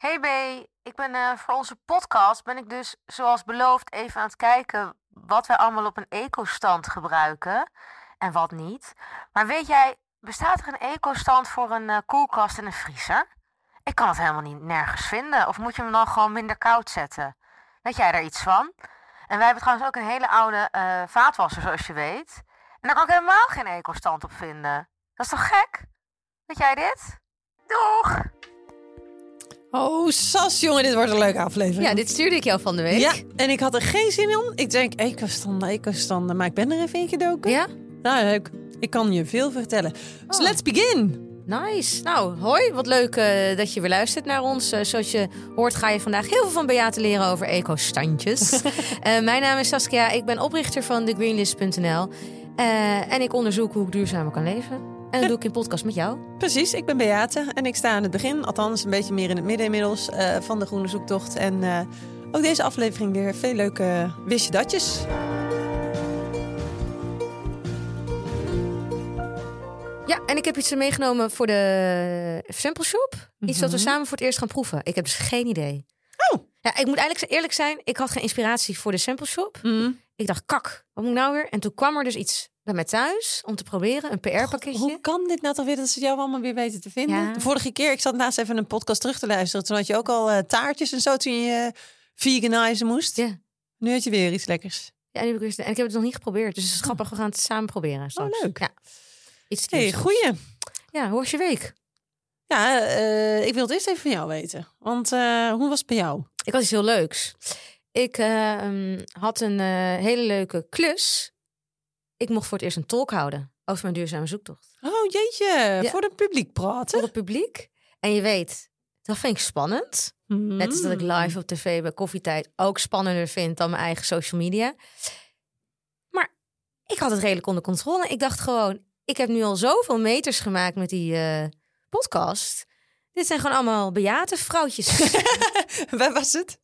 Hey B, ik ben eh, voor onze podcast ben ik dus zoals beloofd even aan het kijken wat wij allemaal op een eco-stand gebruiken en wat niet. Maar weet jij, bestaat er een eco-stand voor een eh, koelkast en een vriezer? Ik kan het helemaal niet nergens vinden. Of moet je hem dan gewoon minder koud zetten? Weet jij daar iets van? En wij hebben trouwens ook een hele oude eh, vaatwasser, zoals je weet. En daar kan ik helemaal geen eco-stand op vinden. Dat is toch gek? Weet jij dit? Doeg! Oh, Sas, jongen, dit wordt een leuke aflevering. Ja, dit stuurde ik jou van de week. Ja, en ik had er geen zin in. Ik denk, ecostanden, ecostanden. Maar ik ben er even in gedoken. Ja? Nou, leuk. Ik kan je veel vertellen. Dus Oh. let's begin. Nice. Nou, hoi. Wat leuk eh, dat je weer luistert naar ons. Eh, zoals je hoort ga je vandaag heel veel van Beate leren over eco-standjes. Eh, mijn naam is Saskia. Ik ben oprichter van thegreenlist.nl. En ik onderzoek hoe ik duurzamer kan leven. En dat doe ik in podcast met jou. Precies, ik ben Beate en ik sta aan het begin, althans een beetje meer in het midden inmiddels, eh, van de Groene Zoektocht. En eh, ook deze aflevering weer veel leuke wist je datjes. Ja, en ik heb iets meegenomen voor de sample shop. Iets dat we Mhm. samen voor het eerst gaan proeven. Ik heb dus geen idee. Oh. Ja, ik moet eigenlijk eerlijk zijn. Ik had geen inspiratie voor de sample shop. Ik dacht, kak, wat moet ik nou weer? En toen kwam er dus iets bij mij thuis om te proberen. Een PR-pakketje. Hoe kan dit nou toch weer dat ze jou allemaal weer weten te vinden? Ja. De vorige keer, ik zat naast even een podcast terug te luisteren. Toen had je ook al eh, taartjes en zo toen je uh, veganizen moest. Ja. Nu had je weer iets lekkers. Ja, en, heb ik weer- en ik heb het nog niet geprobeerd. Dus het is grappig. We gaan het samen proberen straks. Oh, leuk. Ja. Iets hey, goeie. Ja, hoe was je week? Ja, eh, ik wil het eerst even van jou weten. Want eh, hoe was het bij jou? Ik had iets heel leuks. Ik eh, um, had een eh, hele leuke klus. Ik mocht voor het eerst een tolk houden over mijn duurzame zoektocht. Oh jeetje, voor het publiek praten. Voor het publiek. En je weet, dat vind ik spannend. Mm. Net als dat ik live op tv bij koffietijd ook spannender vind dan mijn eigen social media. Maar ik had het redelijk onder controle. Ik dacht gewoon, ik heb nu al zoveel meters gemaakt met die uh, podcast. Dit zijn gewoon allemaal bejaarde vrouwtjes. Waar was het?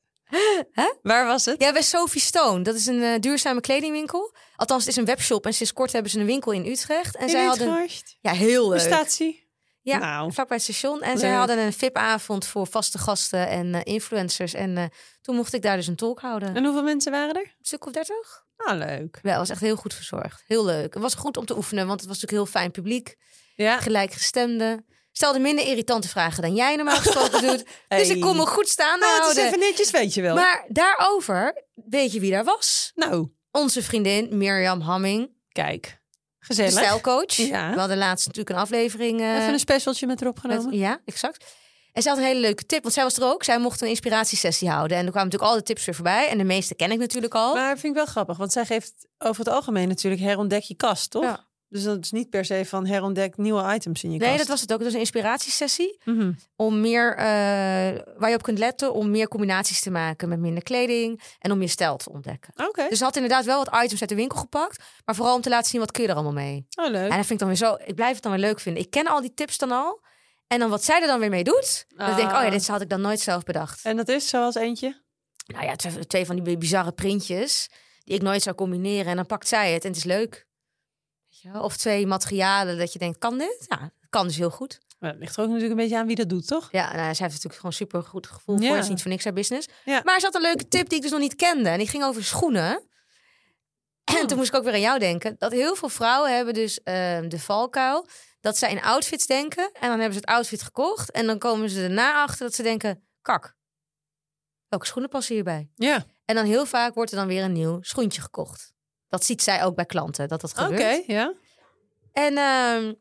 Huh? Waar was het? Ja, bij Sophie Stone. Dat is een uh, duurzame kledingwinkel. Althans, het is een webshop. En sinds kort hebben ze een winkel in Utrecht. En in zij Utrecht? hadden. Ja, heel leuk. Statie? Ja, nou. vlakbij het station. En zij hadden een VIP-avond voor vaste gasten en uh, influencers. En uh, toen mocht ik daar dus een tolk houden. En hoeveel mensen waren er? Een stuk of dertig. Ah, leuk. Ja, het was echt heel goed verzorgd. Heel leuk. Het was goed om te oefenen, want het was natuurlijk heel fijn publiek. Ja. Gelijkgestemde. Stelde minder irritante vragen dan jij normaal gesproken doet. Hey. Dus ik kon me goed staan nou, houden. Het is even netjes, weet je wel. Maar daarover, weet je wie daar was? Nou. Onze vriendin Mirjam Hamming. Kijk. Gezellig. De stijlcoach. Ja. We hadden laatst natuurlijk een aflevering. Uh, even een specialtje met erop genomen. Met, ja, exact. En zij had een hele leuke tip, want zij was er ook. Zij mocht een inspiratiesessie houden. En er kwamen natuurlijk al de tips weer voorbij. En de meeste ken ik natuurlijk al. Maar vind ik wel grappig, want zij geeft over het algemeen natuurlijk herontdek je kast, toch? Ja. Dus dat is niet per se van herontdek nieuwe items in je nee, kast. dat was het ook. Het was een inspiratiesessie. Mm -hmm. Om meer, uh, waar je op kunt letten, om meer combinaties te maken met minder kleding. En om je stijl te ontdekken. Oké. Okay. Dus ze had inderdaad wel wat items uit de winkel gepakt. Maar vooral om te laten zien wat kun je er allemaal mee. Oh, leuk. En dat vind ik dan weer zo, ik blijf het dan weer leuk vinden. Ik ken al die tips dan al. En dan wat zij er dan weer mee doet. Ah. Dan denk ik, oh ja, dit had ik dan nooit zelf bedacht. En dat is zoals eentje? Nou ja, twee, twee van die bizarre printjes. Die ik nooit zou combineren. En dan pakt zij het en het is leuk. Of twee materialen dat je denkt, kan dit? Ja, dat kan dus heel goed. Maar het ligt er ook natuurlijk een beetje aan wie dat doet, toch? Ja, nou, zij heeft natuurlijk gewoon super goed gevoel ja. voor. Is niet voor niks haar business. Ja. Maar ze had een leuke tip die ik dus nog niet kende. En die ging over schoenen. Oh. En toen moest ik ook weer aan jou denken. Dat heel veel vrouwen hebben dus uh, de valkuil. Dat zij in outfits denken. En dan hebben ze het outfit gekocht. En dan komen ze erna achter dat ze denken, kak. Welke schoenen passen hierbij? Ja. En dan heel vaak wordt er dan weer een nieuw schoentje gekocht. Dat ziet zij ook bij klanten, dat dat gebeurt. Oké, okay, ja. En uh,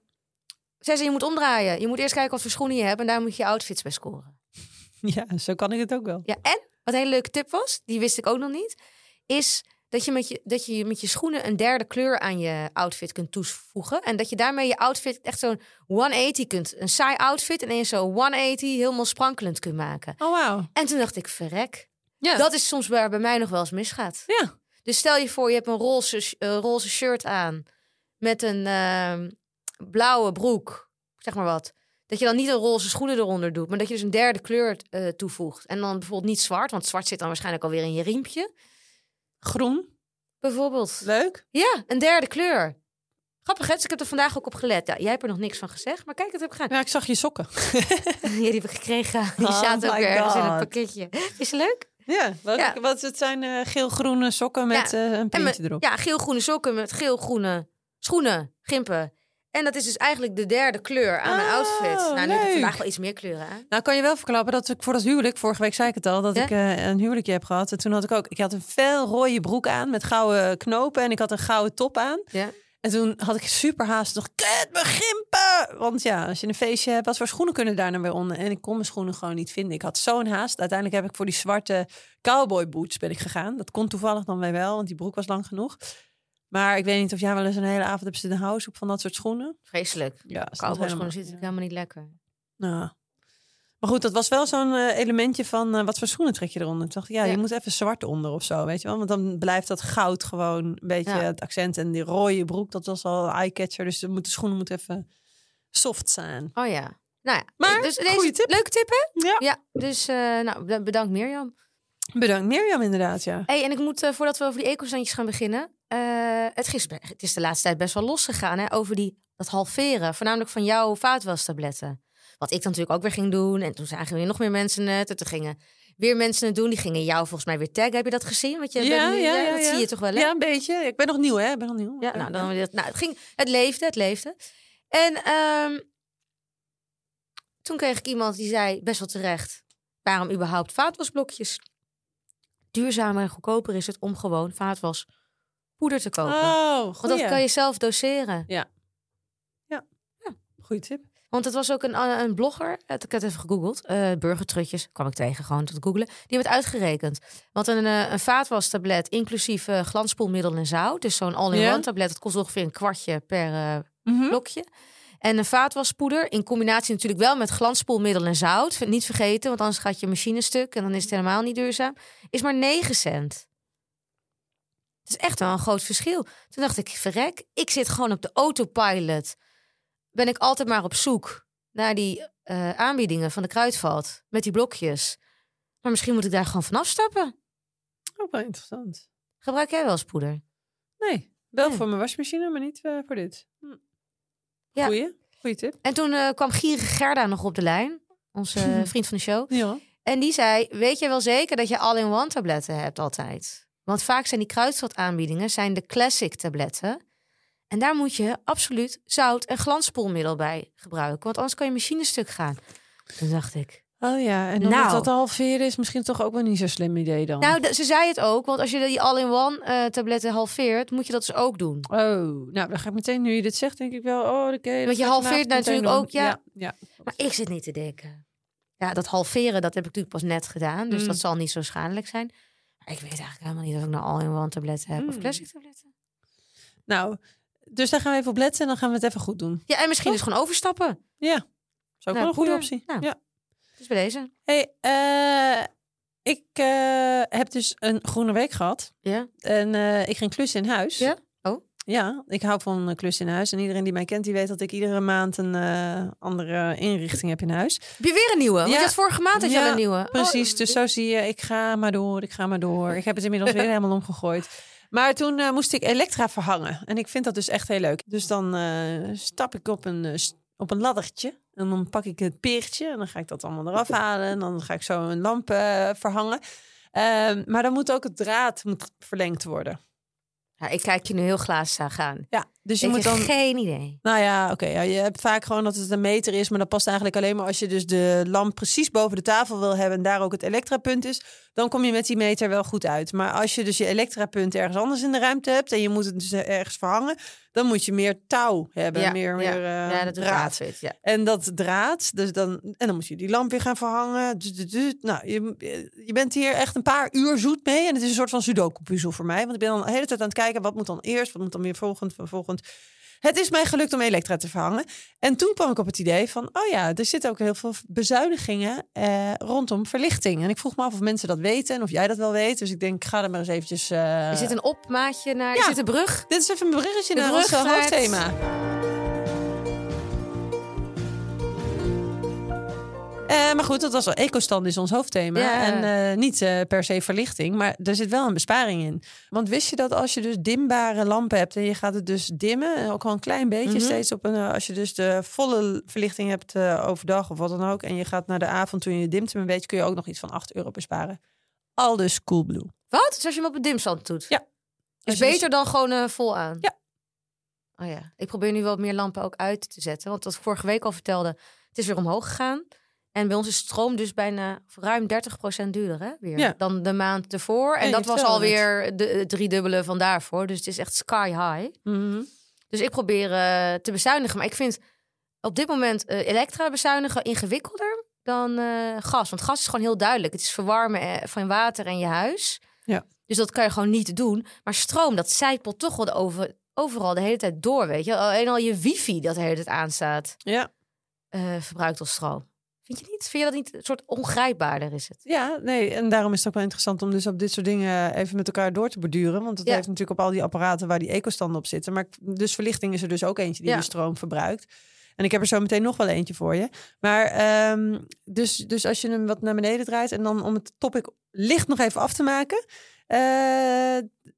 zij zei, je moet omdraaien. Je moet eerst kijken wat voor schoenen je hebt en daar moet je je outfits bij scoren. Ja, zo kan ik het ook wel. Ja, en wat een hele leuke tip was, die wist ik ook nog niet, is dat je met je, dat je met je schoenen een derde kleur aan je outfit kunt toevoegen. En dat je daarmee je outfit echt zo'n 180 kunt, een saai outfit en eens zo 180 helemaal sprankelend kunt maken. Oh, wow. En toen dacht ik, verrek. Ja. Dat is soms waar bij mij nog wel eens misgaat. Ja. Dus stel je voor, je hebt een roze, uh, roze shirt aan met een uh, blauwe broek, zeg maar wat. Dat je dan niet een roze schoenen eronder doet, maar dat je dus een derde kleur uh, toevoegt. En dan bijvoorbeeld niet zwart, want zwart zit dan waarschijnlijk alweer in je riempje. Groen. Bijvoorbeeld. Leuk. Ja, een derde kleur. Grappig, hè? Dus ik heb er vandaag ook op gelet. Ja, jij hebt er nog niks van gezegd, maar kijk, het heb ik gedaan. Ja, ik zag je sokken. ja, die heb ik gekregen. Die oh zaten ook ergens in een pakketje. Is het leuk? Ja, wat, ja. wat het zijn uh, geel-groene sokken met ja. uh, een printje erop. Ja, geel-groene sokken met geel-groene schoenen, gimpen. En dat is dus eigenlijk de derde kleur aan een outfit. Oh, nou, nu heb ik vandaag wel iets meer kleuren aan. Nou, kan je wel verklappen dat ik voor dat huwelijk, vorige week zei ik het al, dat ik uh, een huwelijkje heb gehad. En toen had ik ook, ik had een fel rode broek aan met gouden knopen en ik had een gouden top aan. Ja. En toen had ik super haast nog, kut, mijn gimpen! Want ja, als je een feestje hebt, wat voor schoenen kunnen daar nou weer onder? En ik kon mijn schoenen gewoon niet vinden. Ik had zo'n haast. Uiteindelijk heb ik voor die zwarte cowboy boots ben ik gegaan. Dat kon toevallig dan weer wel, want die broek was lang genoeg. Maar ik weet niet of jij wel eens een hele avond hebt zitten houden op van dat soort schoenen. Vreselijk. Ja, cowboy schoenen zitten helemaal niet lekker. Nou, maar goed, dat was wel zo'n uh, elementje van uh, wat voor schoenen trek je eronder. Ik dacht, ja, ja, je moet even zwart onder of zo, weet je wel. Want dan blijft dat goud gewoon een beetje ja. het accent. En die rode broek, dat was al eye-catcher. Dus de, schoenen moeten even soft zijn. Oh ja. Nou ja, maar dus deze tip. leuke tip, hè? Ja. ja dus uh, nou, bedankt Mirjam. Bedankt Mirjam, inderdaad, ja. Hey, en ik moet, voordat we over die ecostandjes gaan beginnen... het, gisteren, het is de laatste tijd best wel losgegaan, hè? Over die, dat halveren, voornamelijk van jouw vaatwastabletten. Wat ik dan natuurlijk ook weer ging doen. En toen zagen weer nog meer mensen het. En toen gingen weer mensen het doen. Die gingen jou volgens mij weer taggen. Heb je dat gezien? Wat je ja, nu, ja, ja, dat zie je toch wel, hè? Ja, een beetje. Ik ben nog nieuw, hè? Ik ben nog nieuw. Ja, nou, dan, nou het, ging, het leefde, het leefde. En um, toen kreeg ik iemand die zei, best wel terecht... waarom überhaupt vaatwasblokjes? Duurzamer en goedkoper is het om gewoon vaatwaspoeder te kopen. Oh, Want dat kan je zelf doseren. Ja. Ja. ja. Goeie tip. Want het was ook een, een blogger, ik heb het even gegoogeld, uh, burgertrutjes, kwam ik tegen gewoon te googelen. Die hebben het uitgerekend. Want een, uh, een vaatwastablet, inclusief uh, glanspoelmiddel en zout, dus zo'n all-in-one yeah. tablet, dat kost ongeveer een kwartje per mm -hmm. blokje. En een vaatwaspoeder, in combinatie natuurlijk wel met glanspoelmiddel en zout, niet vergeten, want anders gaat je machine stuk en dan is het helemaal niet duurzaam, is maar 9 cent. Het is echt wel een groot verschil. Toen dacht ik, verrek, ik zit gewoon op de autopilot ben ik altijd maar op zoek naar die uh, aanbiedingen van de kruidvat met die blokjes. Maar misschien moet ik daar gewoon vanaf stappen. Ook wel interessant. Gebruik jij wel spoeder? Nee, wel nee. voor mijn wasmachine, maar niet uh, voor dit. Hm. Ja. Goeie, goeie tip. En toen uh, kwam Gierige Gerda nog op de lijn, onze vriend van de show. Ja. En die zei, weet je wel zeker dat je all-in-one tabletten hebt altijd? Want vaak zijn die kruidvat aanbiedingen zijn de classic tabletten. En daar moet je absoluut zout en glanspoelmiddel bij gebruiken. Want anders kan je machine stuk gaan. Toen dacht ik. Oh ja, en dan nou, dat halveren is misschien toch ook wel niet zo'n slim idee dan. Nou, ze zei het ook. Want als je die all-in-one uh, tabletten halveert, moet je dat dus ook doen. Oh, nou dan ga ik meteen, nu je dit zegt, denk ik wel, oh oké. Okay, want je halveert natuurlijk ook, ja. ja. ja. Maar ik zit niet te denken. Ja, dat halveren, dat heb ik natuurlijk pas net gedaan. Dus mm. dat zal niet zo schadelijk zijn. Maar ik weet eigenlijk helemaal niet of ik nou all-in-one tabletten heb mm. of classic tabletten. Nou, dus daar gaan we even op letten en dan gaan we het even goed doen. Ja, en misschien dus gewoon overstappen. Ja, zou ook nou, wel een goede optie. Nou, ja. Dus bij deze. Hey, uh, ik uh, heb dus een groene week gehad. Ja. En uh, ik ging klussen in huis. Ja? Oh. Ja, ik hou van klussen in huis. En iedereen die mij kent, die weet dat ik iedere maand een andere inrichting heb in huis. Heb je weer een nieuwe? Want ja. je had vorige maand had je ja, al een nieuwe. Precies, oh. dus zo zie je, ik ga maar door, ik ga maar door. Ik heb het inmiddels weer helemaal omgegooid. Maar toen uh, moest ik Elektra verhangen. En ik vind dat dus echt heel leuk. Dus dan uh, stap ik op een, uh, op een laddertje. En dan pak ik het peertje. En dan ga ik dat allemaal eraf halen. En dan ga ik zo een lamp verhangen. Ehm, maar dan moet ook het draad moet verlengd worden. Ja, ik kijk je nu heel glazen gaan. Ja, dus je ik moet dan. Geen idee. Nou ja, oké. ja, je hebt vaak gewoon dat het een meter is, maar dat past eigenlijk alleen maar als je dus de lamp precies boven de tafel wil hebben en daar ook het elektrapunt is. Dan kom je met die meter wel goed uit. Maar als je dus je elektrapunt ergens anders in de ruimte hebt en je moet het dus ergens verhangen, dan moet je meer touw hebben. Ja, meer, ja. meer uh, ja, dat draad. Ja. En dat draad, dus dan, en dan moet je die lamp weer gaan verhangen. Nou, je, je bent hier echt een paar uur zoet mee. En het is een soort van sudoku-puzzel voor mij. Want ik ben dan de hele tijd aan het kijken, wat moet dan eerst, wat moet dan weer volgend, volgend. Het is mij gelukt om elektra te verhangen. En toen kwam ik op het idee van, oh ja, er zitten ook heel veel bezuinigingen eh, rondom verlichting. En ik vroeg me af of mensen dat weten en of jij dat wel weet. Dus ik denk, ik ga er maar eens eventjes... Uh... Is dit een opmaatje naar... Ja. Is dit een brug? Dit is even een bruggetje De naar brug ons naar het- hoofdthema. Uh, maar goed, dat was wel ecostand is ons hoofdthema. En uh, niet uh, per se verlichting, maar er zit wel een besparing in. Want wist je dat als je dus dimbare lampen hebt en je gaat het dus dimmen, ook al een klein beetje mm -hmm. steeds op een, als je dus de volle verlichting hebt overdag of wat dan ook, en je gaat naar de avond toen je dimt een beetje, kun je ook nog iets van 8 euro besparen. Al dus Coolblue. Wat? Dus als je hem op een dimstand doet? Ja. Is beter dan gewoon vol aan? Ja. Oh ja. Ik probeer nu wel meer lampen ook uit te zetten, want wat ik vorige week al vertelde, het is weer omhoog gegaan. En bij ons is stroom dus bijna ruim 30% duurder hè, weer, ja. dan de maand ervoor. En dat was alweer de, het driedubbele van daarvoor. Dus het is echt sky high. Mm -hmm. Dus ik probeer uh, te bezuinigen. Maar ik vind op dit moment uh, elektra bezuinigen ingewikkelder dan uh, gas. Want gas is gewoon heel duidelijk. Het is verwarmen van water en je huis. Ja. Dus dat kan je gewoon niet doen. Maar stroom, dat zijpelt toch wel over, overal de hele tijd door, weet je. Alleen al je wifi dat de hele tijd aanstaat. Ja. verbruikt al stroom. Vind je niet? Vind je dat niet een soort ongrijpbaarder is het? Ja, nee. En daarom is het ook wel interessant om dus op dit soort dingen even met elkaar door te borduren. Want het Ja. heeft natuurlijk op al die apparaten waar die ecostanden op zitten. Maar dus verlichting is er dus ook eentje die Ja. de stroom verbruikt. En ik heb er zo meteen nog wel eentje voor je. Maar ehm, dus, dus als je hem wat naar beneden draait en dan om het topic licht nog even af te maken. eh,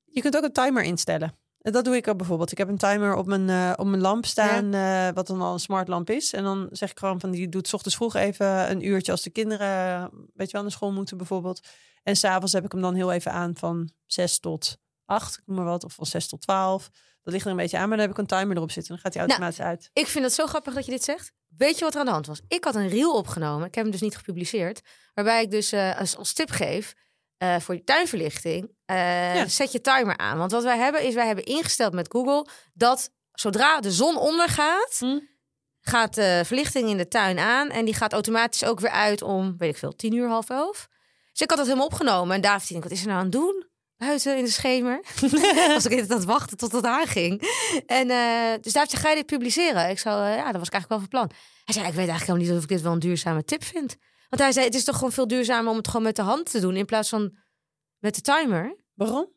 je kunt ook een timer instellen. Dat doe ik ook bijvoorbeeld. Ik heb een timer op mijn, eh, op mijn lamp staan, eh, wat dan al een smart lamp is. En dan zeg ik gewoon van die doet 's ochtends vroeg even een uurtje als de kinderen, weet je wel, naar school moeten bijvoorbeeld. En s'avonds heb ik hem dan heel even aan van 6 tot 8, ik noem maar wat, of van 6 tot 12. Dat ligt er een beetje aan, maar dan heb ik een timer erop zitten. Dan gaat hij Nou, automatisch uit. Ik vind het zo grappig dat je dit zegt. Weet je wat er aan de hand was? Ik had een reel opgenomen. Ik heb hem dus niet gepubliceerd. Waarbij ik dus eh, als, als tip geef eh, voor je tuinverlichting. eh, Ja. Zet je timer aan. Want wat wij hebben is, wij hebben ingesteld met Google... dat zodra de zon ondergaat... Hm? gaat de verlichting in de tuin aan. En die gaat automatisch ook weer uit om, weet ik veel, tien uur, half elf. Dus ik had dat helemaal opgenomen. En David denk, wat is er nou aan het doen? Buiten in de schemer. was ik even aan het wachten tot het aanging. En eh, dus David zei, ga je dit publiceren? Ik zou, ja, dat was ik eigenlijk wel van plan. Hij zei, ik weet eigenlijk helemaal niet of ik dit wel een duurzame tip vind. Want hij zei, het is toch gewoon veel duurzamer om het gewoon met de hand te doen... in plaats van met de timer. Waarom?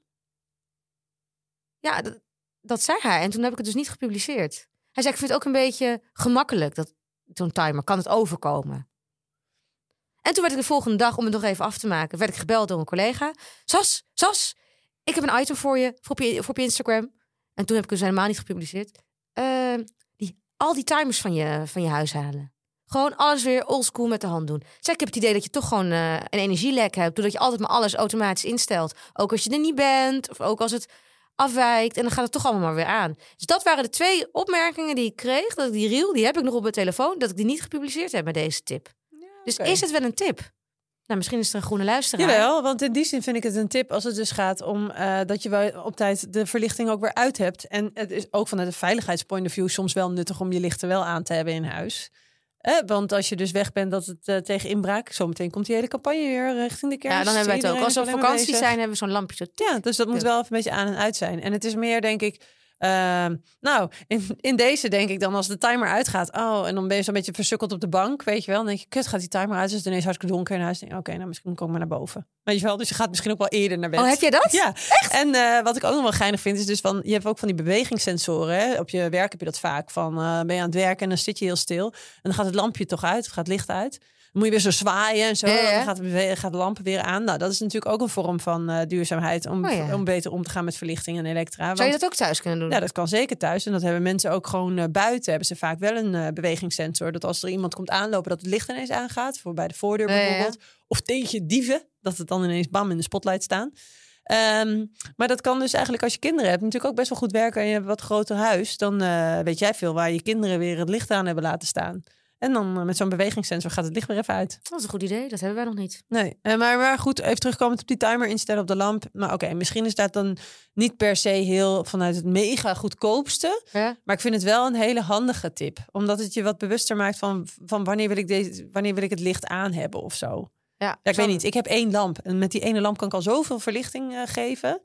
Ja, dat, dat zei hij. En toen heb ik het dus niet gepubliceerd. Hij zei, ik vind het ook een beetje gemakkelijk, dat zo'n timer. Kan het overkomen? En toen werd ik de volgende dag, om het nog even af te maken... werd ik gebeld door een collega. Sas, Sas, ik heb een item voor je, voor op je, voor op je Instagram. En toen heb ik dus helemaal niet gepubliceerd. Eh, die, al die timers van je, van je huis halen. Gewoon alles weer oldschool met de hand doen. Zeg, ik heb het idee dat je toch gewoon eh, een energielek hebt... doordat je altijd maar alles automatisch instelt. Ook als je er niet bent, of ook als het afwijkt. En dan gaat het toch allemaal maar weer aan. Dus dat waren de twee opmerkingen die ik kreeg. Dat ik die reel, die heb ik nog op mijn telefoon. Dat ik die niet gepubliceerd heb met deze tip. Dus is het wel een tip? Nou, misschien is er een groene luisteraar. Jawel, want in die zin vind ik het een tip als het dus gaat om eh, dat je wel op tijd de verlichting ook weer uit hebt. En het is ook vanuit een veiligheidspoint of view soms wel nuttig om je lichten wel aan te hebben in huis. Eh, want als je dus weg bent dat het eh, tegen inbraak, zometeen komt die hele campagne weer richting de kerst. Ja, dan hebben wij het ook. Als we op vakantie zijn, hebben we zo'n lampje. Zo Ja, dus dat moet wel even een beetje aan en uit zijn. En het is meer, denk ik. Ehm, nou, in, in deze denk ik dan als de timer uitgaat. Oh, en dan ben je zo'n beetje versukkeld op de bank, weet je wel. Dan denk je, kut, gaat die timer uit. Dus het is ineens hartstikke donker in huis. Dan denk je, Oké, nou misschien kom ik maar naar boven. Weet je wel, dus je gaat misschien ook wel eerder naar bed. Oh, heb jij dat? Ja, en eh, wat ik ook nog wel geinig vind, is dus van, je hebt ook van die bewegingssensoren. Hè? Op je werk heb je dat vaak. Van, eh, ben je aan het werken en dan zit je heel stil. En dan gaat het lampje toch uit, gaat het licht uit. Moet je weer zo zwaaien en zo. Ja, ja. En dan gaat, gaat de lampen weer aan. Nou, dat is natuurlijk ook een vorm van eh, duurzaamheid. Om, Oh, om beter om te gaan met verlichting en elektra. Zou je dat ook thuis kunnen doen? ja, dat kan zeker thuis. En dat hebben mensen ook gewoon eh, buiten. Hebben ze vaak wel een eh, bewegingssensor. Dat als er iemand komt aanlopen, dat het licht ineens aangaat. Voor bij de voordeur bijvoorbeeld. Of tegen dieven. Dat het dan ineens bam in de spotlight staan. Ehm, maar dat kan dus eigenlijk als je kinderen hebt natuurlijk ook best wel goed werken. En je hebt een wat groter huis. Dan weet jij veel waar je kinderen weer het licht aan hebben laten staan. En dan eh, met zo'n bewegingssensor gaat het licht weer even uit. Dat is een goed idee. Dat hebben wij nog niet. Nee, eh, maar, maar goed, even terugkomend op die timer instellen op de lamp. Maar oké, misschien is dat dan niet per se heel vanuit het mega goedkoopste. Ja? Maar ik vind het wel een hele handige tip. Omdat het je wat bewuster maakt van, van wanneer, wil ik deze, wanneer wil ik het licht aan hebben of zo. Ja, Ja, ik Zo- weet niet. Ik heb één lamp. En met die ene lamp kan ik al zoveel verlichting eh, geven.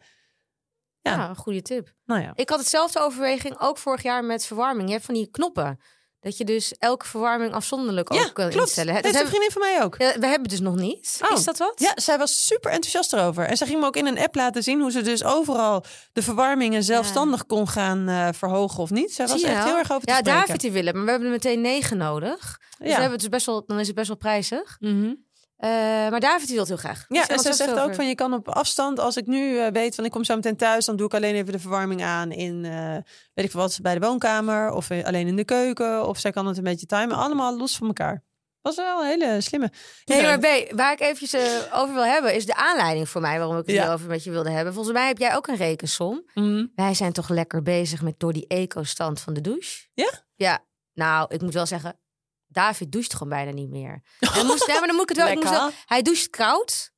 Ja. Ja, een goede tip. Nou ja. Ik had hetzelfde overweging ook vorig jaar met verwarming. Je hebt van die knoppen. Dat je dus elke verwarming afzonderlijk ja, ook kan klopt. instellen. Dat heeft een vriendin van mij ook. Ja, we hebben het dus nog niet. Oh. Is dat wat? Ja, zij was super enthousiast erover. En ze ging me ook in een app laten zien hoe ze dus overal de verwarmingen zelfstandig kon gaan uh, verhogen of niet. Zij was echt heel erg over te Ja, spreken. David die willen, maar we hebben er meteen negen nodig. Dus we Ja. hebben het dus best wel, dan is het best wel prijzig. Mhm. Eh, maar David die wil het heel graag. Ja, en zij zegt ook van je kan op afstand, als ik nu eh, weet van ik kom zo meteen thuis, dan doe ik alleen even de verwarming aan in, eh, weet ik veel wat, bij de woonkamer of alleen in de keuken. Of zij kan het een beetje timen, allemaal los van elkaar. Was wel een hele slimme. Nee, Ja. maar B, waar ik eventjes over wil hebben, is de aanleiding voor mij waarom ik het Ja. hierover met je wilde hebben. Volgens mij heb jij ook een rekensom. Mhm. Wij zijn toch lekker bezig met door die eco-stand van de douche. Ja? Ja. Nou, ik moet wel zeggen, David doucht gewoon bijna niet meer. En moest, maar dan moet ik het wel. Ik moest wel Lekker. hij doucht koud.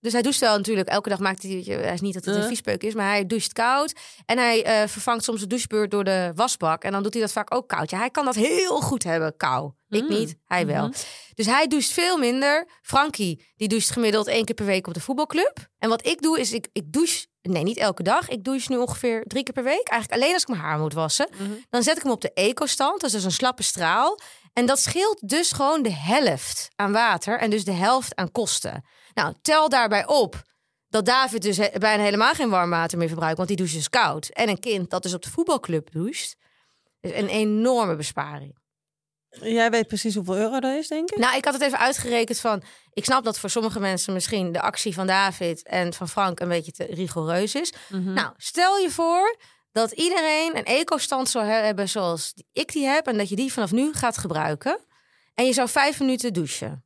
Dus hij doucht wel natuurlijk. Elke dag maakt hij... Hij is niet dat het een Uh. viespeuk is, maar hij doucht koud. En hij eh, vervangt soms de douchebeurt door de wasbak. En dan doet hij dat vaak ook koud. Ja, hij kan dat heel goed hebben, kou. Ik Mm. niet, hij wel. Mhm. Dus hij doucht veel minder. Frankie, die doucht gemiddeld één keer per week op de voetbalclub. En wat ik doe, is ik, ik douche... Nee, niet elke dag. Ik douche nu ongeveer drie keer per week. Eigenlijk alleen als ik mijn haar moet wassen. Mhm. Dan zet ik hem op de eco-stand. Dat is dus een slappe straal. En dat scheelt dus gewoon de helft aan water. En dus de helft aan kosten. Nou, tel daarbij op dat David dus bijna helemaal geen warm water meer verbruikt. Want die doucht dus koud. En een kind dat dus op de voetbalclub doucht. is een enorme besparing. Jij weet precies hoeveel euro dat is, denk ik. Nou, ik had het even uitgerekend van... Ik snap dat voor sommige mensen misschien de actie van David en van Frank een beetje te rigoureus is. Mhm. Nou, stel je voor dat iedereen een eco-stand zou he- hebben zoals ik die heb... en dat je die vanaf nu gaat gebruiken. En je zou vijf minuten douchen.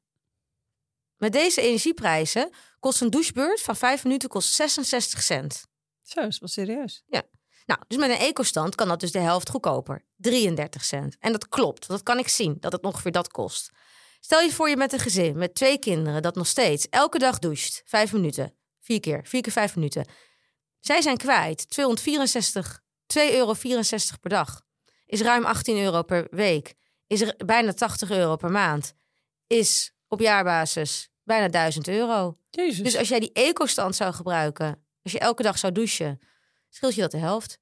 Met deze energieprijzen kost een douchebeurt van vijf minuten kost 66 cent. Zo, is wel serieus. Nou, dus met een eco-stand kan dat dus de helft goedkoper. 33 cent. En dat klopt, dat kan ik zien, dat het ongeveer dat kost. Stel je voor je met een gezin met twee kinderen dat nog steeds elke dag doucht. Vijf minuten. Vier keer. Vier keer vijf minuten. Zij zijn kwijt 264, 2,64 euro per dag. Is ruim 18 euro per week. Is er bijna 80 euro per maand. Is op jaarbasis bijna 1000 euro. Jezus. Dus als jij die eco-stand zou gebruiken, als je elke dag zou douchen, scheelt je dat de helft.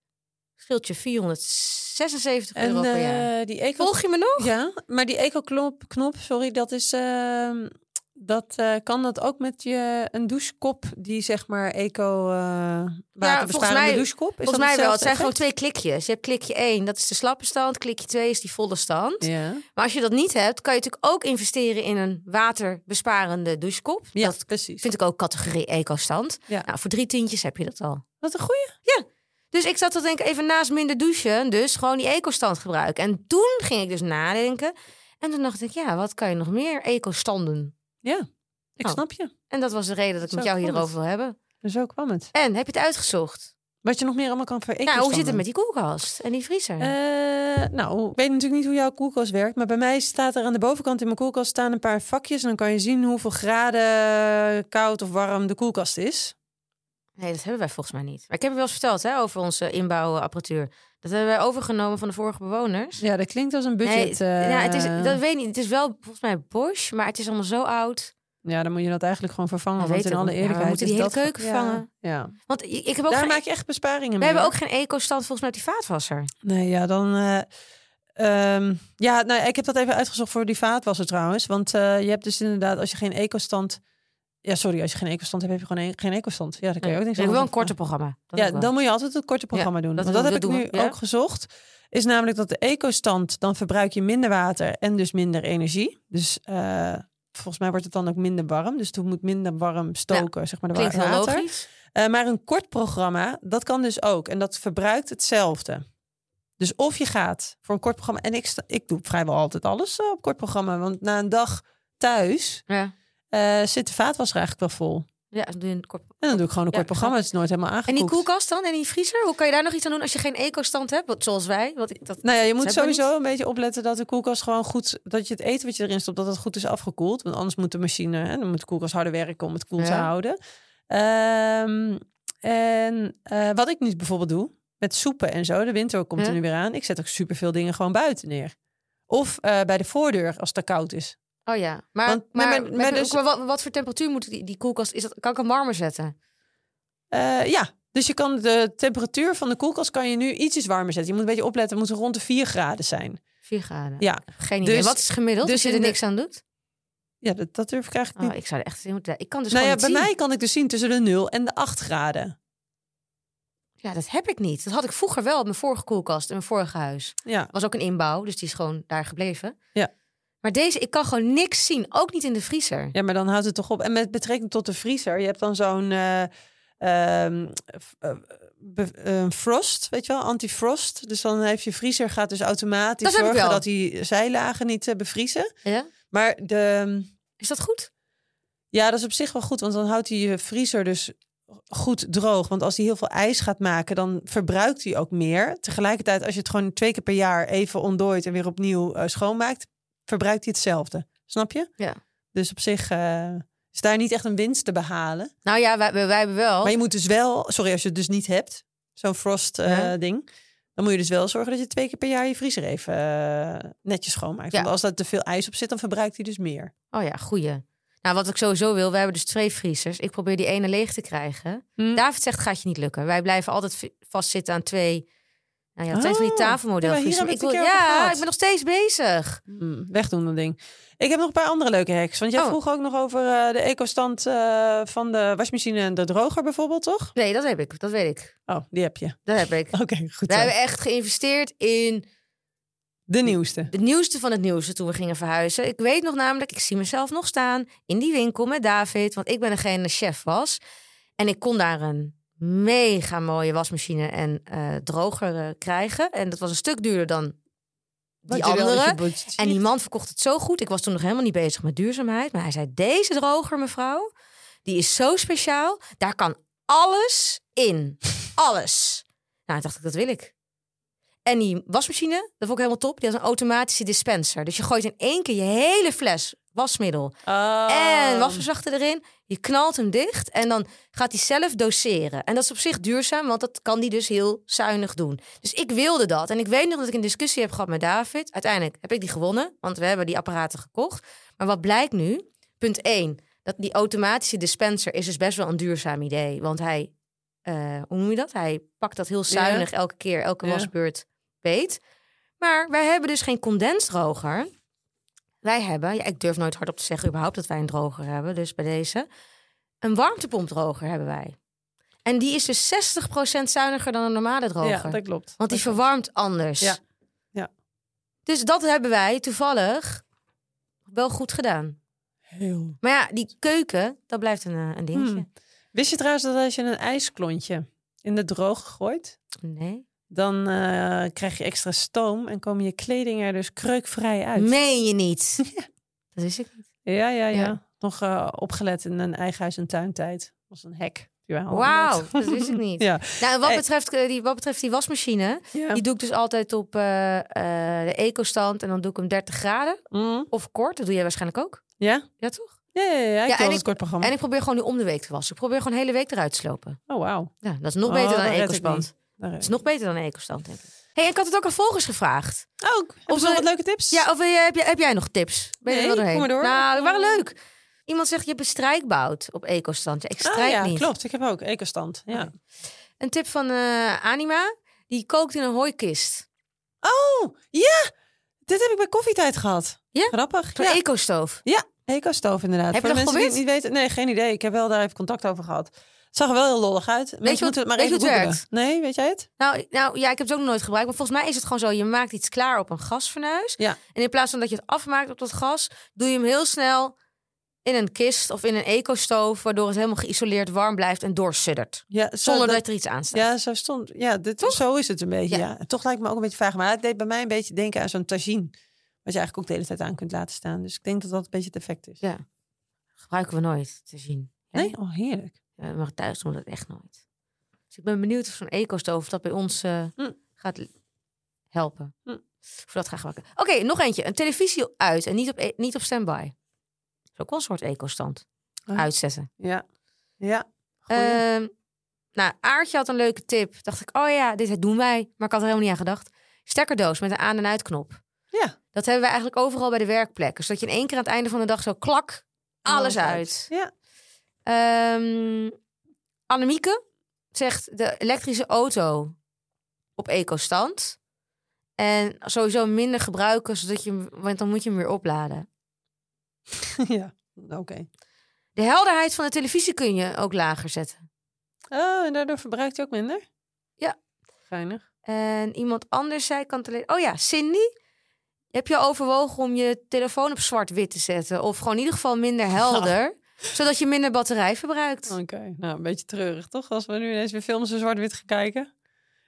Scheelt je 476 euro per jaar. eh, die eco... Volg je me nog? Ja, maar die eco-knop, knop, sorry, dat is... ehm, dat eh, kan dat ook met je een douchekop die zeg maar eco uh, waterbesparende mij- douchekop. Is Volgens mij wel. Het zijn gewoon twee klikjes. Je hebt klikje 1, dat is de slappe stand. Klikje 2 is die volle stand. Ja, Maar als je dat niet hebt, kan je natuurlijk ook investeren in een waterbesparende douchekop. ja Dat precies. vind ik ook categorie eco-stand. Ja. Nou, voor drie tientjes heb je dat al. Wat een goeie. Dus ik zat te denken, even naast minder douchen, dus gewoon die eco-stand gebruiken. En toen ging ik dus nadenken. En toen dacht ik, ja, wat kan je nog meer eco-standen? Ja, ik Oh. snap je. En dat was de reden dat ik Zo met jou hierover wil hebben. En zo kwam het. En, heb je het uitgezocht? Wat je nog meer allemaal kan voor Nou, hoe zit het met die koelkast en die vriezer? Eh, nou, ik weet natuurlijk niet hoe jouw koelkast werkt, maar bij mij staat er aan de bovenkant in mijn koelkast staan een paar vakjes en dan kan je zien hoeveel graden koud of warm de koelkast is. Nee, dat hebben wij volgens mij niet. Maar ik heb je wel eens verteld hè, over onze inbouwapparatuur. Dat hebben wij overgenomen van de vorige bewoners. Ja, dat klinkt als een budget. Nee, eh, ja, het is, dat weet ik niet. Het is wel volgens mij Bosch, maar het is allemaal zo oud. ja, dan moet je dat eigenlijk gewoon vervangen. Dat want in alle ook. Ja, we eerlijkheid moeten die hele keuken vervangen. Ja, Want ik heb ook daar geen, maak je echt besparingen we mee. hebben hoor. ook geen eco-stand volgens mij die vaatwasser. Nee, ja, dan. eh, ehm, ja, nou, ik heb dat even uitgezocht voor die vaatwasser trouwens. Want eh, je hebt dus inderdaad, als je geen eco-stand. Ja, sorry, als je geen eco-stand hebt, heb je gewoon een- geen eco-stand. Ja, dan kan je ook niks Ik wil een korte programma. Dat Ja, dan moet je altijd het korte programma doen. dat Want dat heb dat ik nu we, ook gezocht. Is namelijk dat de eco-stand, dan verbruik je minder water en dus minder energie. Dus eh, volgens mij wordt het dan ook minder warm. Dus het moet minder warm stoken, zeg maar, de Klinkt heel water. logisch. Eh, maar een kort programma, dat kan dus ook. En dat verbruikt hetzelfde. Dus of je gaat voor een kort programma... En ik, ik doe vrijwel altijd alles eh, op kort programma. Want na een dag thuis Ja, eh, zit de vaatwasser eigenlijk wel vol. ja dan doe je een kort... En dan doe ik gewoon een Ja, kort programma. Het is nooit helemaal En aangekoeld. die koelkast dan? En die vriezer? Hoe kan je daar nog iets aan doen als je geen eco-stand hebt? Wat, zoals wij. Wat, dat, Nou ja, je moet sowieso een beetje opletten dat de koelkast gewoon goed... Dat je het eten wat je erin stopt, dat het goed is afgekoeld. Want anders moet de machine... Hè, dan moet de koelkast harder werken om het koel te houden. Ehm, en eh, wat ik nu bijvoorbeeld doe, met soepen en zo. De winter komt Ja. er nu weer aan. Ik zet ook superveel dingen gewoon buiten neer. Of eh, bij de voordeur als het te koud is. Oh ja. Maar, Want- maar, dus- maar wat, wat voor temperatuur moet die, die koelkast... Is dat, kan ik hem warmer zetten? Eh, ja, dus je kan de temperatuur van de koelkast kan je nu ietsjes warmer zetten. Je moet een beetje opletten, het moet rond de 4 graden zijn. 4 graden. Ja. Geen idee. Dus- Wat is gemiddeld dus als je er de- niks aan doet? Ja, dat, dat durf ik eigenlijk Oh, niet. ik zou er echt moeten. Ik kan dus nou ja, bij mij kan ik dus zien tussen de 0 en de 8 graden. Ja, dat heb ik niet. Dat had ik vroeger wel op mijn vorige koelkast in mijn vorige huis. Ja. was ook een inbouw, dus die is gewoon daar gebleven. Ja. Maar deze, ik kan gewoon niks zien. Ook niet in de vriezer. ja, maar dan houdt het toch op. En met betrekking tot de vriezer, je hebt dan zo'n eh, ehm, eh, frost, weet je wel, anti-frost. Dus dan heeft je vriezer gaat dus automatisch Dat zorgen dat die zijlagen niet eh, bevriezen. Ja? Maar de, Is dat goed? ja, dat is op zich wel goed, want dan houdt hij je vriezer dus goed droog. Want als hij heel veel ijs gaat maken, dan verbruikt hij ook meer. Tegelijkertijd, als je het gewoon twee keer per jaar even ontdooit en weer opnieuw schoonmaakt, verbruikt hij hetzelfde. Snap je? Ja. Dus op zich eh, is daar niet echt een winst te behalen. Nou ja, wij, hebben wel. Maar je moet dus wel, sorry als je het dus niet hebt, zo'n frost eh, Ja. ding. Dan moet je dus wel zorgen dat je twee keer per jaar je vriezer even eh, netjes schoonmaakt. Ja. Want als er te veel ijs op zit, dan verbruikt hij dus meer. Oh ja, goeie. Nou, wat ik sowieso wil, we hebben dus twee vriezers. Ik probeer die ene leeg te krijgen. Hm. David zegt, gaat je niet lukken. Wij blijven altijd vastzitten aan twee, nou ja, twee van die Oh, ja, maar hier hebben we ik over ja, ik ben nog steeds bezig. Hmm, wegdoen dat ding. Ik heb nog een paar andere leuke hacks. Want jij Oh. vroeg ook nog over eh, de ecostand eh, van de wasmachine en de droger bijvoorbeeld, toch? Nee, dat heb ik. Dat weet ik. Oh, die heb je. Dat heb ik. Oké, goed We hebben echt geïnvesteerd in De nieuwste. het nieuwste van het nieuwste toen we gingen verhuizen. Ik weet nog namelijk, ik zie mezelf nog staan in die winkel met David. Want ik ben degene die chef was. En ik kon daar een mega mooie wasmachine en eh, droger eh, krijgen. En dat was een stuk duurder dan die andere. En die man verkocht het zo goed. Ik was toen nog helemaal niet bezig met duurzaamheid. Maar hij zei, deze droger, mevrouw, die is zo speciaal. Daar kan alles in. Alles. Nou, dacht ik, dat wil ik. En die wasmachine, dat vond ik helemaal top. Die had een automatische dispenser. Dus je gooit in één keer je hele fles wasmiddel Oh. en wasverzachter erin. Je knalt hem dicht en dan gaat hij zelf doseren. En dat is op zich duurzaam, want dat kan hij dus heel zuinig doen. Dus ik wilde dat. En ik weet nog dat ik een discussie heb gehad met David. Uiteindelijk heb ik die gewonnen, want we hebben die apparaten gekocht. Maar wat blijkt nu? Punt 1. Dat die automatische dispenser is dus best wel een duurzaam idee. Want hij, eh, hoe noem je dat? Hij pakt dat heel zuinig elke keer, elke Ja. wasbeurt beet. Maar wij hebben dus geen condensdroger. Wij hebben, ja, ik durf nooit hardop te zeggen überhaupt dat wij een droger hebben. Dus bij deze, een warmtepompdroger hebben wij. En die is dus 60% zuiniger dan een normale droger. Ja, dat klopt. Want die Dat klopt. verwarmt anders. Ja. Ja. Dus dat hebben wij toevallig wel goed gedaan. Heel. Maar ja, die keuken, dat blijft een, eh, een dingetje. Hmm. Wist je trouwens dat als je een ijsklontje in de droog gooit, Nee. Dan eh, krijg je extra stoom en komen je kleding er dus kreukvrij uit. Meen je niet? Dat wist ik niet. Ja, ja, ja. Ja. Nog eh, opgelet in een eigen huis- en tuintijd. Dat was een hek. Wauw, dat wist ik niet. ja. Nou, en wat betreft, eh, die, wat betreft die wasmachine, ja. die doe ik dus altijd op de eco-stand en dan doe ik hem 30 graden Mm. of kort. Dat doe jij waarschijnlijk ook. ja? Ja, toch? Ja, ja, ja. Ik Ja, doe en ik- kort programma. En ik probeer gewoon nu om de week te wassen. Ik probeer gewoon de hele week eruit te slopen. Oh, wauw. Ja, dat is nog Oh, beter dan eco-stand. Daar Dat is nog beter dan een eco-stand, denk ik. hey, ik had het ook aan volgers gevraagd. Ook. Of nog we- wat leuke tips? Ja, of eh, heb, jij, heb jij nog tips? Ben je er Nee, wel doorheen? kom maar door. Nou, waren leuk. Iemand zegt, je hebt een strijkbout op eco-stand. Ja, ik Ah, strijk ja, niet. klopt. Ik heb ook ecostand. Ja. Oké. Een tip van eh, Anima. Die kookt in een hooikist. Oh, ja. Dit heb ik bij koffietijd gehad. Ja? Grappig. Zo'n Ja. eco-stoof. Ja, eco-stoof inderdaad. Heb je Voor dat mensen die het geprobeerd? niet weten. Nee, geen idee. Ik heb wel daar even contact over gehad. Zag er wel heel lollig uit. Mensen wat- moeten het maar weet je even hoe het googlen. Nee, weet jij het? Nou, nou ja, ik heb het ook nog nooit gebruikt. Maar volgens mij is het gewoon zo. Je maakt iets klaar op een gasfornuis. Ja. En in plaats van dat je het afmaakt op dat gas, doe je hem heel snel in een kist of in een eco-stoof. Waardoor het helemaal geïsoleerd warm blijft en doorsuddert. Ja, zo, Zonder dat, er iets aan staat. Ja, zo stond. Ja, dit, zo is het een beetje. Ja. Ja. En Toch lijkt me ook een beetje vaag. Maar het deed bij mij een beetje denken aan zo'n tagine. Wat je eigenlijk ook de hele tijd aan kunt laten staan. Dus ik denk dat dat een beetje het effect is. Ja. Gebruiken we nooit te zien. Nee? Oh, heerlijk. Ja, maar thuis doen we dat echt nooit. Dus ik ben benieuwd of zo'n eco-stoof dat bij ons eh, Hm. gaat helpen. Hm. Of we dat gebruiken. Oké, nog eentje. Een televisie uit en niet op, e- niet op standby. Dat is ook wel een soort eco-stand. Oh. Uitzetten. Ja. Ja. Ehm, nou, Aartje had een leuke tip. Dacht ik, oh ja, dit doen wij. Maar ik had er helemaal niet aan gedacht. Stekkerdoos met een aan- en uitknop. ja. Dat hebben wij eigenlijk overal bij de werkplek. Zodat je in één keer aan het einde van de dag zo klak, alles uit. Ja. Ehm Annemieke zegt de elektrische auto op eco-stand. En sowieso minder gebruiken, zodat je, want dan moet je hem weer opladen. ja, oké. De helderheid van de televisie kun je ook lager zetten. Oh, en daardoor verbruikt je ook minder? Ja. Geinig. En iemand anders zei, kan alleen... Oh ja, Cindy. Heb je overwogen om je telefoon op zwart-wit te zetten? Of gewoon in ieder geval minder helder? Zodat je minder batterij verbruikt. Oké, nou een beetje treurig toch? Als we nu ineens weer films in zwart-wit gaan kijken.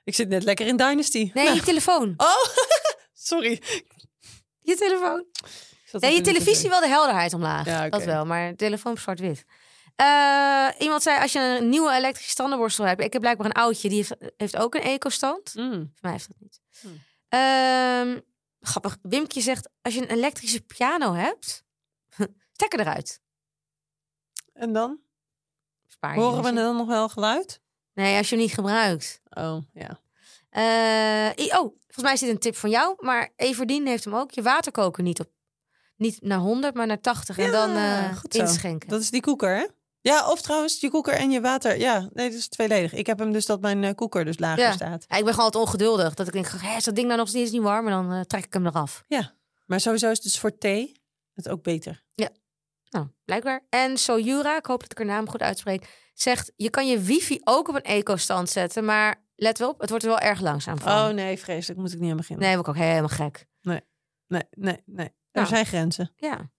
Ik zit net lekker in Dynasty. Nee, je telefoon. Oh, sorry. Je telefoon. Nee, je televisie wel de helderheid omlaag. Ja. Dat wel, maar telefoon op zwart-wit. Eh, iemand zei, als je een nieuwe elektrische standaardborstel hebt... Ik heb blijkbaar een oudje, die heeft, heeft ook een eco-stand. Mm. Voor mij heeft dat niet. Hmm. Ehm, grappig. Wimkje zegt, als je een elektrische piano hebt... stekker eruit. En dan? Spaar je Horen we dan nog wel geluid? Nee, als je hem niet gebruikt. Oh, ja. Eh, oh, volgens mij dit een tip van jou. Maar Everdien heeft hem ook. Je waterkoker niet op... Niet naar 100, maar naar 80. en Ja, dan eh, goed zo. inschenken. Dat is die koeker, hè? Ja, of trouwens, je koeker en je water. Ja, nee, dat is tweeledig. Ik heb hem dus dat mijn eh, koeker dus lager Ja. staat. Ja, ik ben gewoon altijd ongeduldig. Dat ik denk, hé, is dat ding nou nog steeds niet warm? En dan eh, trek ik hem eraf. Maar sowieso is het dus voor thee het ook beter. Nou, blijkbaar. En Soyura, ik hoop dat ik haar naam goed uitspreek, zegt... je kan je wifi ook op een eco-stand zetten, maar let wel op, het wordt er wel erg langzaam van. Oh nee, vreselijk. Moet ik niet aan beginnen. Nee, word ik ook helemaal gek. Nee, nee, nee. Er Nou. zijn grenzen. Ja.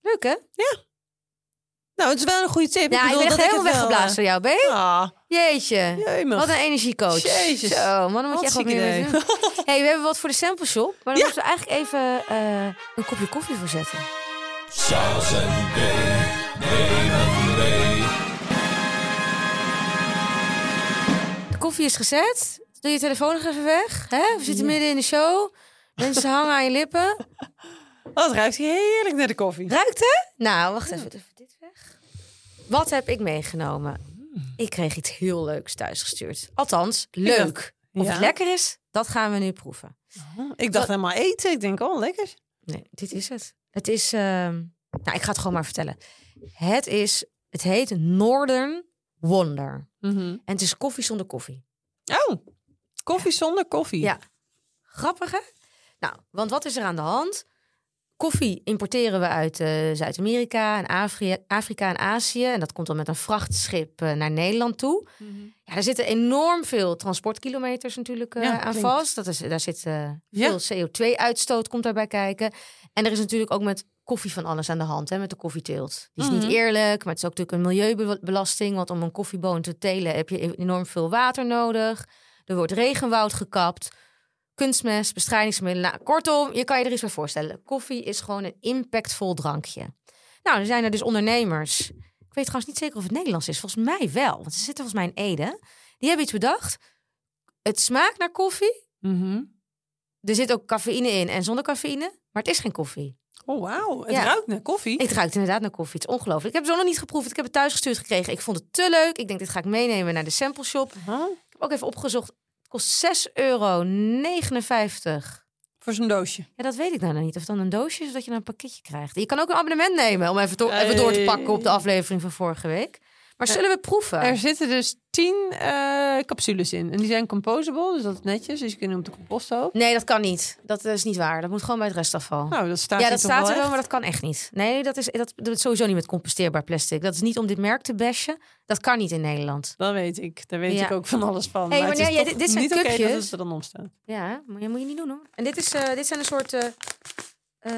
Leuk, hè? Nou, het is wel een goede tip. Ja, ik bedoel ben echt dat helemaal wel, weggeblazen door jou, ben je? eh, Ah, Jeetje. Wat een energiecoach. Jezus. Zo, man, dan moet je echt wat meer doen. hey, we hebben wat voor de sample shop. Maar dan Ja. moeten we eigenlijk even eh, een kopje koffie voor zetten. Charles en B. Nemen mee. De koffie is gezet. Doe je telefoon nog even weg. Hè? We zitten midden in de show. Mensen hangen aan je lippen. Oh, het ruikt hier heerlijk naar de koffie. Ruikt hè? Nou, wacht even. Even dit weg. Wat heb ik meegenomen? Ik kreeg iets heel leuks thuisgestuurd. Althans, leuk. Of Ja. het lekker is, dat gaan we nu proeven. Ik dacht helemaal eten. Ik denk, oh, lekker. Nee, dit is het. Het is. ehm, nou, ik ga het gewoon maar vertellen. Het is. Het heet Northern Wonder. En het is koffie zonder koffie. Oh, koffie zonder koffie. Ja. Grappig hè? Nou, want wat is er aan de hand? Koffie importeren we uit eh, Zuid-Amerika en Afri- Afrika en Azië. En dat komt dan met een vrachtschip eh, naar Nederland toe. Ja, daar zitten enorm veel transportkilometers natuurlijk eh, Ja, aan klinkt. vast. Dat is, daar zit Ja. veel CO2-uitstoot komt daarbij kijken. En er is natuurlijk ook met koffie van alles aan de hand, hè, met de koffieteelt. Die is Mhm. niet eerlijk, maar het is ook natuurlijk een milieubelasting. Want om een koffieboon te telen heb je enorm veel water nodig. Er wordt regenwoud gekapt, kunstmest, bestrijdingsmiddelen. Nou, kortom, je kan je er iets bij voorstellen. Koffie is gewoon een impactvol drankje. Nou, er zijn er dus ondernemers. Ik weet trouwens niet zeker of het Nederlands is. Volgens mij wel, want ze zitten volgens mij in Ede. Die hebben iets bedacht. Het smaakt naar koffie. Mhm. Er zit ook cafeïne in en zonder cafeïne. Maar het is geen koffie. Oh, wauw. Het Ja. ruikt naar koffie. Het ruikt inderdaad naar koffie. Het is ongelooflijk. Ik heb het zo nog niet geproefd. Ik heb het thuis gestuurd gekregen. Ik vond het te leuk. Ik denk, dit ga ik meenemen naar de sample shop. Huh? Ik heb ook even opgezocht. Kost 6,59 euro. Voor zo'n doosje. Ja, dat weet ik nou niet. Of dan een doosje is dat je dan een pakketje krijgt. Je kan ook een abonnement nemen om even, even door te pakken op de aflevering van vorige week. Maar zullen we proeven? Er zitten dus tien eh, capsules in. En die zijn composable, dus dat is netjes. Dus je kunt hem op de composthoop. Nee, dat kan niet. Dat is niet waar. Dat moet gewoon bij het restafval. Nou, dat staat ja, dat staat er wel maar dat kan echt niet. Nee, dat is, dat, dat is sowieso niet met composteerbaar plastic. Dat is niet om dit merk te bashen. Dat kan niet in Nederland. Dat weet ik. Daar weet Ja. ik ook van alles van. Hey, maar het maar is nee, dit- dit zijn niet oké dat cupjes. het er dan op staat. Ja, maar dat moet je niet doen hoor. En dit, is, eh, dit zijn een soort... eh,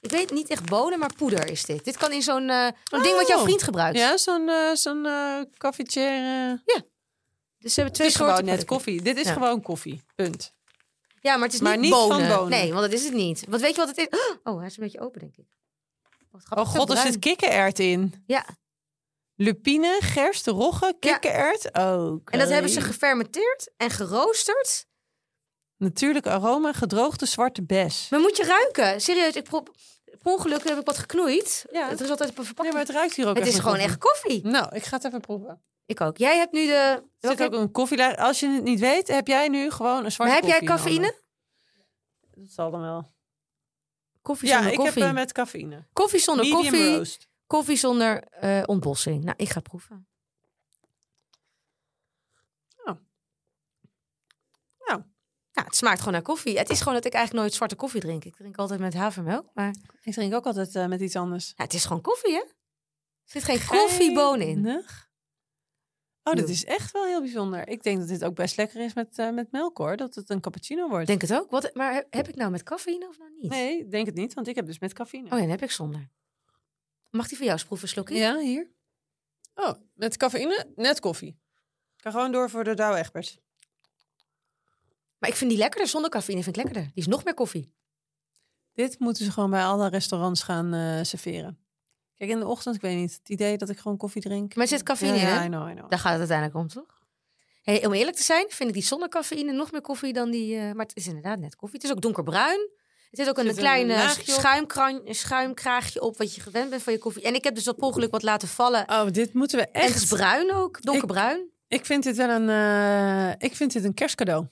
ik weet niet echt bonen, maar poeder is dit. Dit kan in zo'n eh, zo'n ding wat jouw Oh. vriend gebruikt. Ja, zo'n eh zo'n eh cafetière. Dus ze hebben twee soorten gewoon net koffie. Dit is Ja. gewoon koffie. Punt. Ja, maar het is Maar niet, niet van bonen. bonen. Nee, want dat is het niet. Want weet je wat het is? Oh, hij is een beetje open, denk ik. Wat Oh god, er zit kikkerert in. Ja, Lupine, gerst, rogge, Ja. kikkerert. Ook. en dat hebben ze gefermenteerd en geroosterd. Natuurlijk aroma, gedroogde zwarte bes. Maar moet je ruiken. Serieus, ik pro- per ongeluk heb ik wat geknoeid. Ja. Het is altijd op een Ja, verpakking. maar het ruikt hier ook het is gewoon koffie. echt koffie. Nou, ik ga het even proeven. Ik ook. Jij hebt nu de... Er zit ook een koffielaag. Als je het niet weet, heb jij nu gewoon een zwarte Maar heb jij cafeïne? Dat zal dan wel. Koffie Ja, zonder ik koffie. heb eh, met cafeïne. Koffie zonder Medium koffie. roast. Koffie zonder eh, ontbossing. Nou, ik ga proeven. Oh. Nou. Ja, het smaakt gewoon naar koffie. Het is gewoon dat ik eigenlijk nooit zwarte koffie drink. Ik drink altijd met havermelk, maar Ik drink ook altijd eh, met iets anders. ja, het is gewoon koffie, hè? Er zit geen koffieboon in. Geinig. Oh, dat is echt wel heel bijzonder. Ik denk dat dit ook best lekker is met, eh, met melk hoor. Dat het een cappuccino wordt. Denk het ook. Wat, maar heb, heb ik nou met cafeïne of nou niet? Nee, ik denk het niet, want ik heb dus met cafeïne. Oh ja, dan heb ik zonder. Mag die voor jou eens proeven, Slokkie? Ja, hier. Oh, met cafeïne, net koffie. Ik ga gewoon door voor de Douwe Egberts. Maar ik vind die lekkerder. Zonder cafeïne vind ik lekkerder. Die is nog meer koffie. Dit moeten ze gewoon bij alle restaurants gaan eh, serveren. Kijk, in de ochtend, ik weet niet, het idee dat ik gewoon koffie drink. Maar er zit cafeïne ja, in, ja, hè? I know, I know. Daar gaat het uiteindelijk om, toch? Hey, om eerlijk te zijn, vind ik die zonder cafeïne nog meer koffie dan die... eh, maar het is inderdaad net koffie. Het is ook donkerbruin. Het zit ook een Zit een klein schuimkraagje op wat je gewend bent van je koffie. En ik heb dus op ongeluk wat laten vallen. Oh, dit moeten we En het is echt... bruin ook, donkerbruin. Ik vind dit wel een, eh, ik vind dit een kerstcadeau.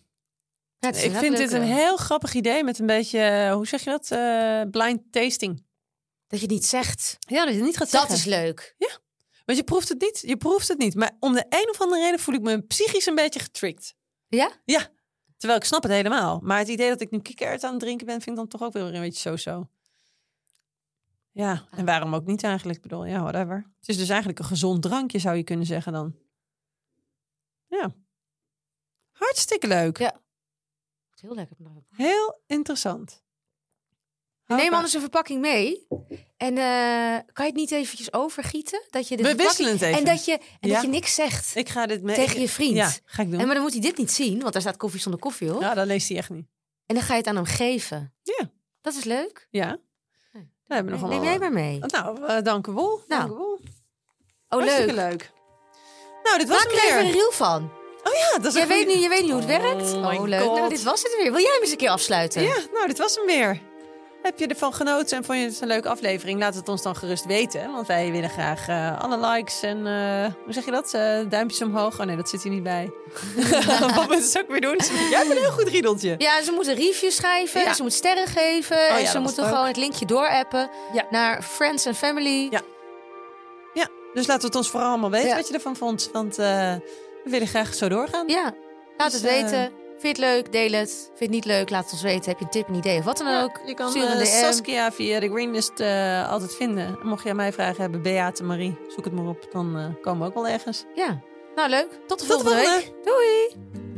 Ja, Ik vind dit een eh, heel grappig idee met een beetje, eh, hoe zeg je dat? Eh, blind tasting. Dat je het niet zegt. Ja, dat je het niet gaat Dat zeggen. is leuk. Want je proeft het niet. Je proeft het niet. Maar om de een of andere reden voel ik me psychisch een beetje getricked. Ja? Ja. Terwijl ik snap het helemaal. Maar het idee dat ik nu kikkererwt aan het drinken ben, vind ik dan toch ook weer een beetje zo-zo. Ja, en waarom ook niet eigenlijk? Ik bedoel, ja, whatever. Het is dus eigenlijk een gezond drankje, zou je kunnen zeggen dan. Ja. Hartstikke leuk. Ja. Heel lekker. Heel interessant. Neem anders een verpakking mee. En eh, kan je het niet eventjes overgieten? Dat je de We verpakking... wisselen het even. En, dat je, en Ja. dat je niks zegt Ik ga dit mee. tegen je vriend. Ja, ga ik doen. En maar dan moet hij dit niet zien, want daar staat koffie zonder koffie op. Ja, dat leest hij echt niet. En dan ga je het aan hem geven. Ja. Dat is leuk. Ja. Daar hebben we nog Neem allemaal- jij maar mee. Nou, eh, dank u wel. Dank u wel. Oh, leuk. leuk. Nou, dit was Maak er weer. een reel van. Oh ja, dat is Jij weet, nu, je weet niet hoe het werkt. Oh Oh, leuk. God. Nou, dit was het weer. Wil jij hem eens een keer afsluiten? Ja, nou, dit was hem weer. Heb je ervan genoten en vond je het een leuke aflevering? Laat het ons dan gerust weten. Want wij willen graag eh, alle likes en, eh, hoe zeg je dat? Eh, duimpjes omhoog. Oh nee, dat zit hier niet bij. Wat moeten ze ook weer doen? Jij hebt een heel goed riedeltje. Ja, ze moeten reviews schrijven. Ja. Ze moeten sterren geven. ja, en ze moeten gewoon het linkje doorappen Ja. naar friends en family. Ja. Ja, dus laten we het ons vooral allemaal weten wat je ervan vond. Want we willen graag zo doorgaan. Ja, laat Dus, het eh, weten. Vind je het leuk? Deel het. Vind je het niet leuk? Laat het ons weten. Heb je een tip, een idee of wat dan Ja, ook? je kan eh, DM. Saskia via de Greenlist eh, altijd vinden. En mocht je aan mij vragen hebben, Beate Marie, zoek het maar op. Dan eh, komen we ook wel ergens. Ja, nou leuk. Tot de Tot de volgende volgende. week. Doei!